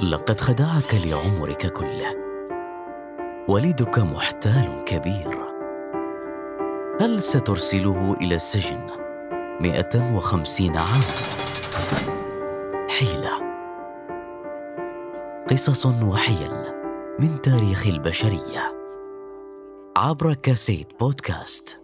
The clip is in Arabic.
لقد خدعك لعمرك كله. والدك محتال كبير. هل سترسله إلى السجن مئة وخمسين عاما؟ حيلة. قصص وحيل من تاريخ البشرية. عبر كاسيت بودكاست.